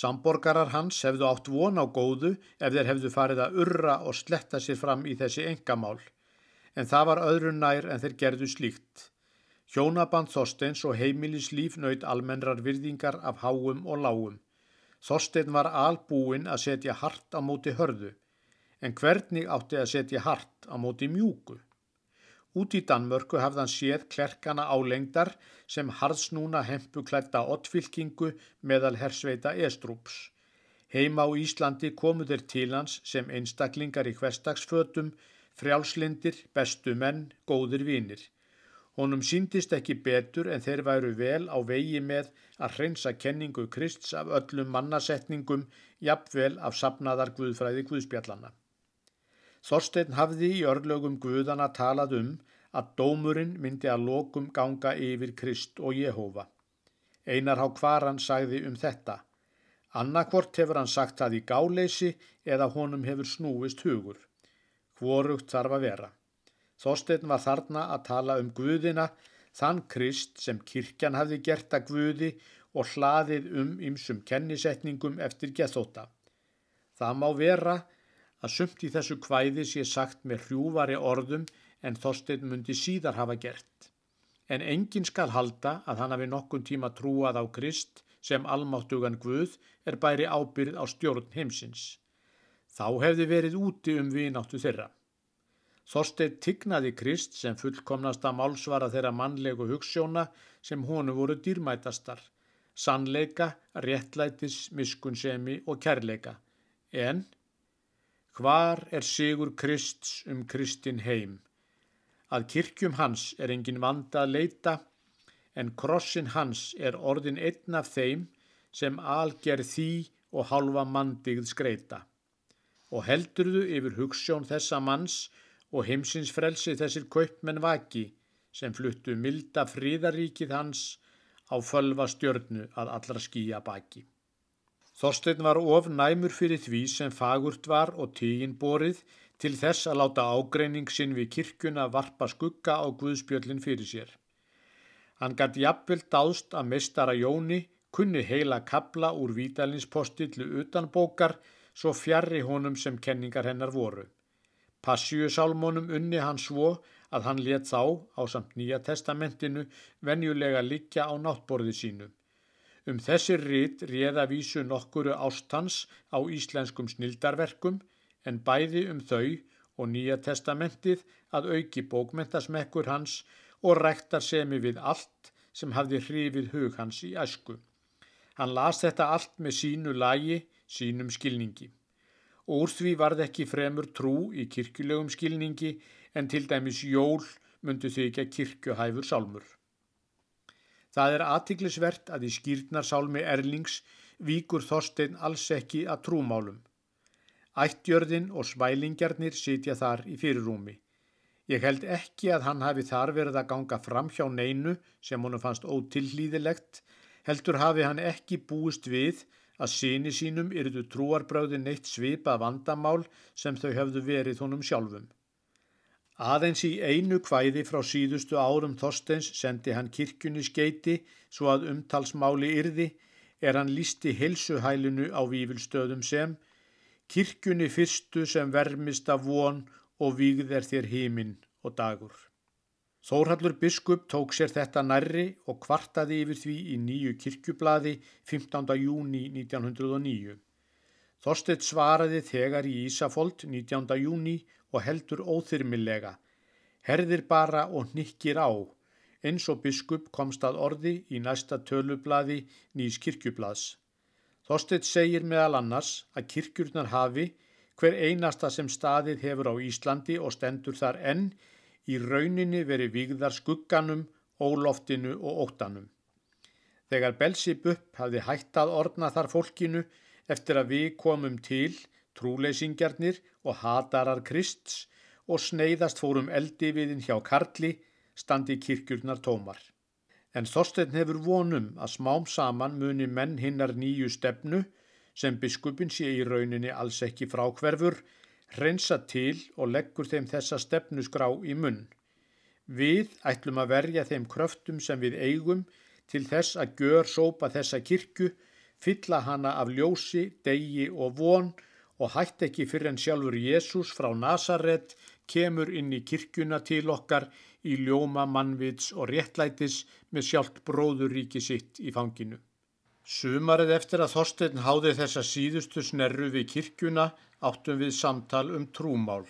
Samborgarar hans hefðu átt von á góðu ef þeir hefðu farið að urra og sletta sér fram í þessi engamál, en það var öðru nær en þeir gerðu slíkt. Hjónaband Þorsteins og heimilislíf nöyt almennrar virðingar af háum og lágum. Þorstein var albúin að setja hart á móti hörðu, en hvernig átti að setja hart á móti mjúku? Út í Danmörku hafði hann séð klerkana álengdar sem harðsnúna hempuklætta ottfylkingu meðal hersveita Estrúps. Heima á Íslandi komu þeir til hans sem einstaklingar í hverstagsfötum, frjálslindir, bestu menn, góðir vinir. Honum síndist ekki betur en þeir væru vel á vegi með að hreinsa kenningu Krists af öllum mannasetningum, jafnvel af sapnaðar Guðfræði Guðspjallana. Þorstein hafði í örlögum Guðana talað um að dómurinn myndi að lokum ganga yfir Krist og Jehova. Einar há Kvaran sagði um þetta. Annarkvort hefur hann sagt það í gáleysi eða honum hefur snúist hugur. Hvorugt þarf að vera. Þorstein var þarna að tala um Guðina, þann Krist sem kirkjan hafði gert að Guði og hlaðið um ymsum kennisetningum eftir gethóta. Það má vera að sumt í þessu kvæði sé sagt með hrjúvari orðum en Þorstein myndi síðar hafa gert. En engin skal halda að hann hafi nokkun tíma trúað á Krist sem almáttugan Guð er bæri ábyrð á stjórn heimsins. Þá hefði verið úti um vináttu þeirra. Þorstein tignaði Krist sem fullkomnasta málsvara þeirra mannlegu hugssjóna sem honu voru dýrmætastar, sannleika, réttlætis, miskunnsemi og kærleika. En hvar er sigur Krists um Kristin heim? Að kirkjum hans er engin vanda að leita, en krossin hans er orðin einn af þeim sem alger því og halva mandigð skreita. Og heldurðu yfir hugssjón þessa manns og heimsins frelsi þessir kaupmenn vaki sem fluttu milda fríðaríkið hans á fölva stjörnu að allra skýja baki. Þorstein var of næmur fyrir því sem fagurt var og tígin borið til þess að láta ágreining sinn við kirkuna varpa skugga á Guðspjöllin fyrir sér. Hann gæti jafnvel dást að mestara Jóni kunni heila kabla úr Vítalinspostitlu utanbókar svo fjarrri honum sem kenningar hennar voru. Passíusálmónum unni hann svo að hann let þá á samt nýja testamentinu venjulega liggja á náttborði sínu. Um þessi rít réða vísu nokkuru ástans á íslenskum snildarverkum en bæði um þau og nýja testamentið að auki bókmentasmekkur hans og rektar semi við allt sem hafði hrifið hug hans í æsku. Hann las þetta allt með sínu lagi, sínum skilningi úr því varð ekki fremur trú í kirkjulegum skilningi en til dæmis jól myndu að kirkjuhæfur sálmur. Það er aðtiklisvert að í skýrnarsálmi Erlings víkur Þorstein alls ekki að trúmálum. Ættjörðin og smælingjarnir sitja þar í fyrirrúmi. Ég held ekki að hann hafi þar verið að ganga fram hjá neinu sem honum fannst ótillýðilegt, heldur hafi hann ekki búist við að síni sínum yrðu trúarbröðin neitt svipað vandamál sem þau höfðu verið honum sjálfum. Aðeins í einu kvæði frá síðustu árum Þorsteins sendi hann kirkjunni skeiti svo að umtalsmáli yrði er hann lísti helsuhælinu á vývilstöðum sem kirkjunni fyrstu sem vermist af von og vígð er þér híminn og dagur. Þórhallur biskup tók sér þetta nærri og kvartaði yfir því í nýju kirkjublaði 15. júni 1909. Þorstedt svaraði þegar í Ísafold 19. júni og heldur óþyrmilega. Herðir bara og nikkir á. Eins og biskup komst að orði í næsta tölublaði nýjs kirkjublaðs. Þorstedt segir meðal annars að kirkjurnar hafi hver einasta sem staðið hefur á Íslandi og stendur þar enn í rauninni verið vígðar skugganum, óloftinu og óttanum. Þegar Belsip upp hafði hættað orna þar fólkinu eftir að við komum til, trúleysingjarnir og hatarar Krists og sneiðast fórum eldi viðin hjá Karli, standi kirkjurnar tómar. En Þorstein hefur vonum að smám saman muni menn hinnar nýju stefnu sem biskupin sé í rauninni alls ekki frákverfur hreinsa til og leggur þeim þessa stefnusgrá í munn. Við ætlum að verja þeim kröftum sem við eigum til þess að gör sópa þessa kirkju fylla hana af ljósi, degi og von og hætt ekki fyrir en sjálfur Jésús frá Nazaret kemur inn í kirkjuna til okkar í ljóma mannvits og réttlætis með sjálft bróðuríki sitt í fanginu. Sumarið eftir að Þorstein háði þessa síðustu snerru við kirkjuna áttum við samtal um trúmál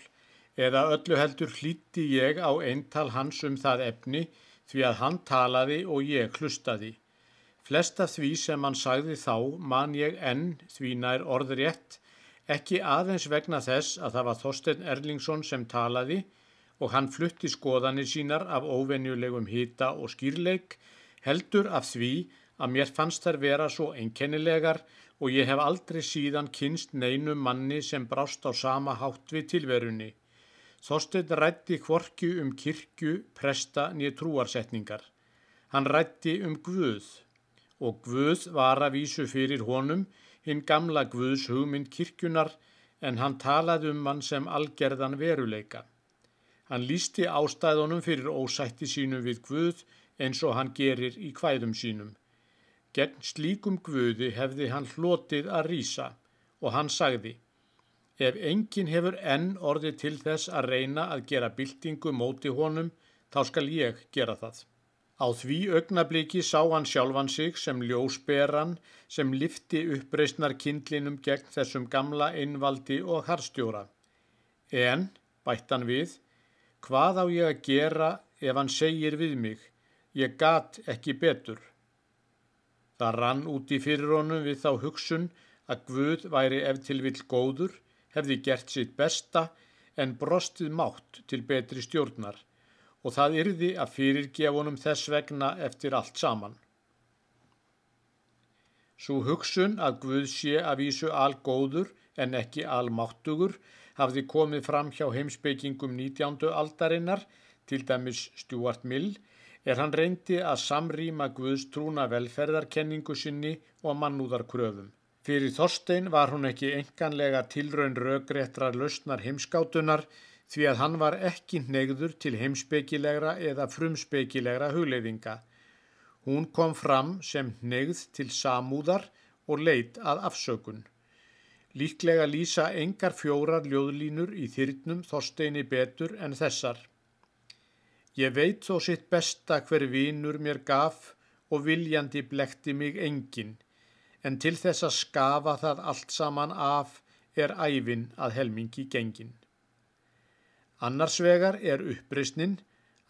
eða öllu heldur hlíti ég á eintal hans um það efni því að hann talaði og ég hlustaði. Flesta því sem hann sagði þá man ég enn því nær orðrétt, ekki aðeins vegna þess að það var Þorstein Erlingsson sem talaði og hann flutti skoðanir sínar af óvenjulegum hýta og skýrleik, heldur af því að mér fannst þær vera svo einkennilegar og ég hef aldrei síðan kynst neinu manni sem brást á sama hátt við tilverunni. Þorstein rætti hvorki um kirkju, presta nýja trúarsetningar. Hann rætti um Guð og Guð var að vísu fyrir honum hinn gamla Guðs hugmynd kirkjunar en hann talaði um hann sem algerðan veruleika. Hann lísti ástæðunum fyrir ósætti sínum við Guð eins og hann gerir í kvæðum sínum. Gegn slíkum Guði hefði hann hlotið að rýsa og hann sagði Ef enginn hefur enn orðið til þess að reyna að gera byltingu móti honum, þá skal ég gera það. Á því augnabliki sá hann sjálfan sig sem ljósberan sem lifti uppreysnar kindlinum gegn þessum gamla innvaldi og harstjóra. En, bættan við, hvað á ég að gera ef hann segir við mig, ég gat ekki betur. Það rann út í fyrir honum við þá hugsun að Guð væri ef til vill góður, hefði gert sitt besta en brostið mátt til betri stjórnar og það yrði að fyrirgefunum þess vegna eftir allt saman. Svo hugsun að Guð sé að vísu algóður en ekki almáttugur hafði komið fram hjá heimsbyggingum 19. aldarinnar, til dæmis Stuart Mill, er hann reyndi að samrýma Guðs trúna velferðarkenningu sinni og mannúðarkröfum. Fyrir Þorstein var hún ekki enganlega tilraun röggréttra lausnar heimskátunar því að hann var ekki neyður til heimsbyggilegra eða frumsbyggilegra hugleiðinga. Hún kom fram sem neyð til samúðar og leit að afsökun. Líklega lýsa engar fjórar ljóðlínur í þyrnum Þorsteini betur en þessar. Ég veit þó sitt besta hver vínur mér gaf og viljandi blekti mig enginn en til þess að skafa það allt saman af er æfin að helmingi gengin. Annars vegar er uppreysnin,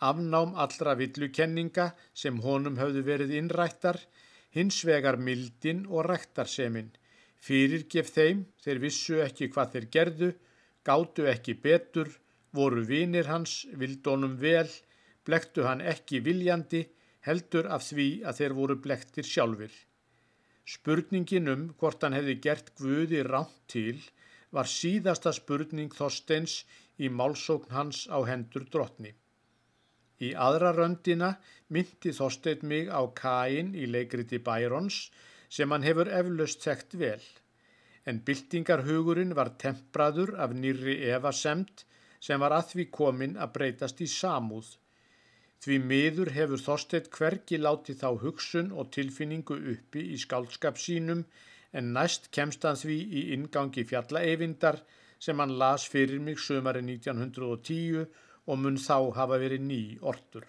afnám allra villukenninga sem honum höfðu verið innrættar, hins vegar mildin og ræktarsemin, fyrirgef þeim þeir vissu ekki hvað þeir gerðu, gáttu ekki betur, voru vinir hans, vildónum vel, blektu hann ekki viljandi, heldur af því að þeir voru blektir sjálfur. Spurningin um hvort hann hefði gert Guði ránt til var síðasta spurning Þorsteins í málsókn hans á hendur drottni. Í aðra röndina myndi Þorstein mig á Kain í leikriti Bærons sem hann hefur eflaust þekkt vel. En byltingarhugurinn var tempraður af nýri evasemt sem var að því komin að breytast í samúð Því miður hefur Þorstedt hvergi látið þá hugsun og tilfinningu uppi í skálskap sínum en næst kemst hann því í ingangi fjallaeyvindar sem hann las fyrir mig sömari 1910 og mun þá hafa verið ný ortur.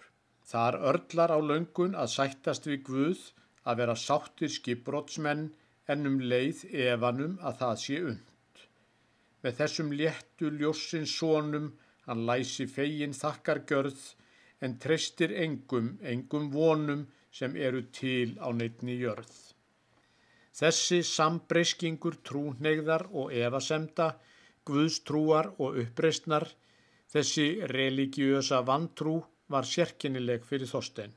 Þar örlar á löngun að sættast við Guð að vera sáttir skipbrótsmenn en um leið evanum að það sé und. Með þessum léttu ljósins sónum hann læsi fegin þakkar görð en treystir engum, engum vonum sem eru til á neittni jörð. Þessi sambreyskingur trúnegðar og evasemda, guðstrúar og uppreysnar, þessi religiösa vantrú var sérkennileg fyrir Þorstein.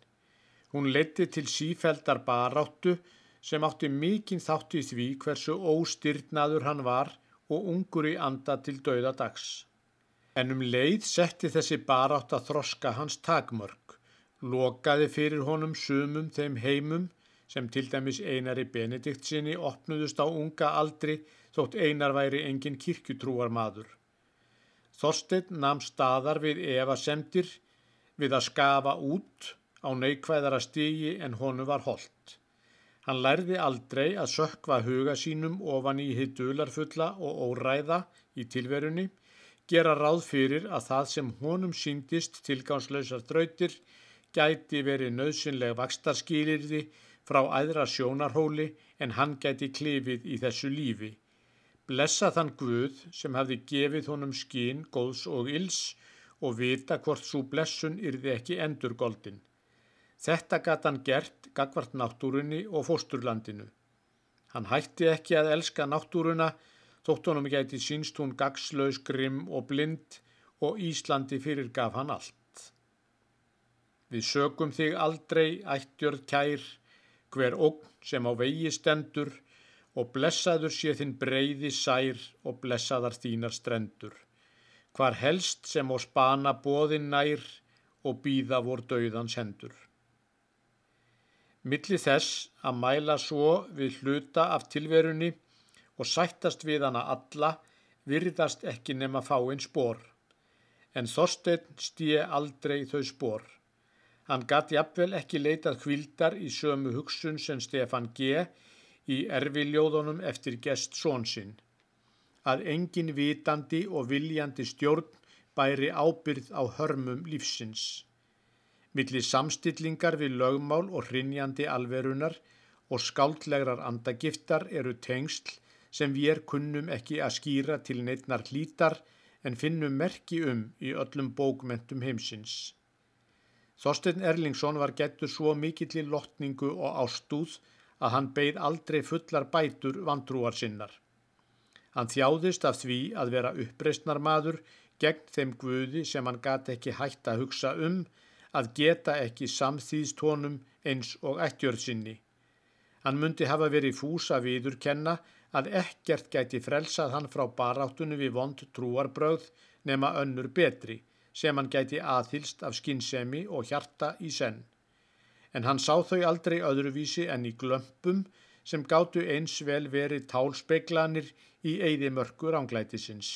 Hún leiti til sífældar baráttu sem átti mikinn þátt í því hversu óstyrnaður hann var og ungur í anda til dauða dags. En um leið setti þessi barátt að þroska hans takmörk, lokaði fyrir honum sumum þeim heimum sem til dæmis einari Benedikt sinni opnuðust á unga aldri þótt einar væri engin kirkjutrúar maður. Þorstein nam staðar við Eva semdir við að skafa út á neikvæðara stígi en honu var holdt. Hann lærði aldrei að sökva huga sínum ofan í hitt dularfulla og óræða í tilverunni, gera ráð fyrir að það sem honum síndist tilgánslausar drautir gæti verið nöðsynleg vakstarskýlirði frá æðra sjónarhóli en hann gæti klifið í þessu lífi. Blessa þann Guð sem hafði gefið honum skín, góðs og ils og vita hvort svo blessun yrði ekki endurgoldin. Þetta gatt hann gert gagvart náttúrunni og fósturlandinu. Hann hætti ekki að elska náttúruna þótt honum gæti sínst hún gagslaus, grimm og blind og Íslandi fyrir gaf hann allt. Við sögum þig aldrei, ættjörð kær, hver ógn sem á vegi stendur og blessaður sé þinn breyði sær og blessaðar þínar strendur. Hvar helst sem á spana bóðin nær og býða vor döiðans hendur. Milli þess að mæla svo við hluta af tilverunni og sættast við hana alla virðast ekki nema fáinn spór. En Þorstein stíi aldrei þau spór. Hann gati jafnvel ekki leitað hvildar í sömu hugsun sem Stefan G í erfiljóðunum eftir gest svonsinn, að engin vitandi og viljandi stjórn bæri ábyrð á hörmum lífsins. Millir samstillingar við lögmál og hrinjandi alverunar og skáldlegrar andagiftar eru tengsl sem við kunnum ekki að skýra til neitnar hlítar en finnum merki um í öllum bókmentum heimsins. Þorstein Erlingsson var getur svo mikill í lotningu og ástúð að hann beigð aldrei fullar bætur vantrúar sinnar. Hann þjáðist af því að vera uppreistnar maður gegn þeim guði sem hann gati ekki hægt að hugsa um að geta ekki samþýðst honum eins og ekkjörð sinni. Hann myndi hafa verið fúsa viðurkenna að ekkert gæti frelsað hann frá baráttunum við vond trúarbröð nema önnur betri sem hann gæti aðhylst af skinnsemi og hjarta í senn en hann sá þau aldrei öðruvísi en í glömpum sem gáttu eins vel verið tálspeiklanir í eigði mörgur ánglætisins.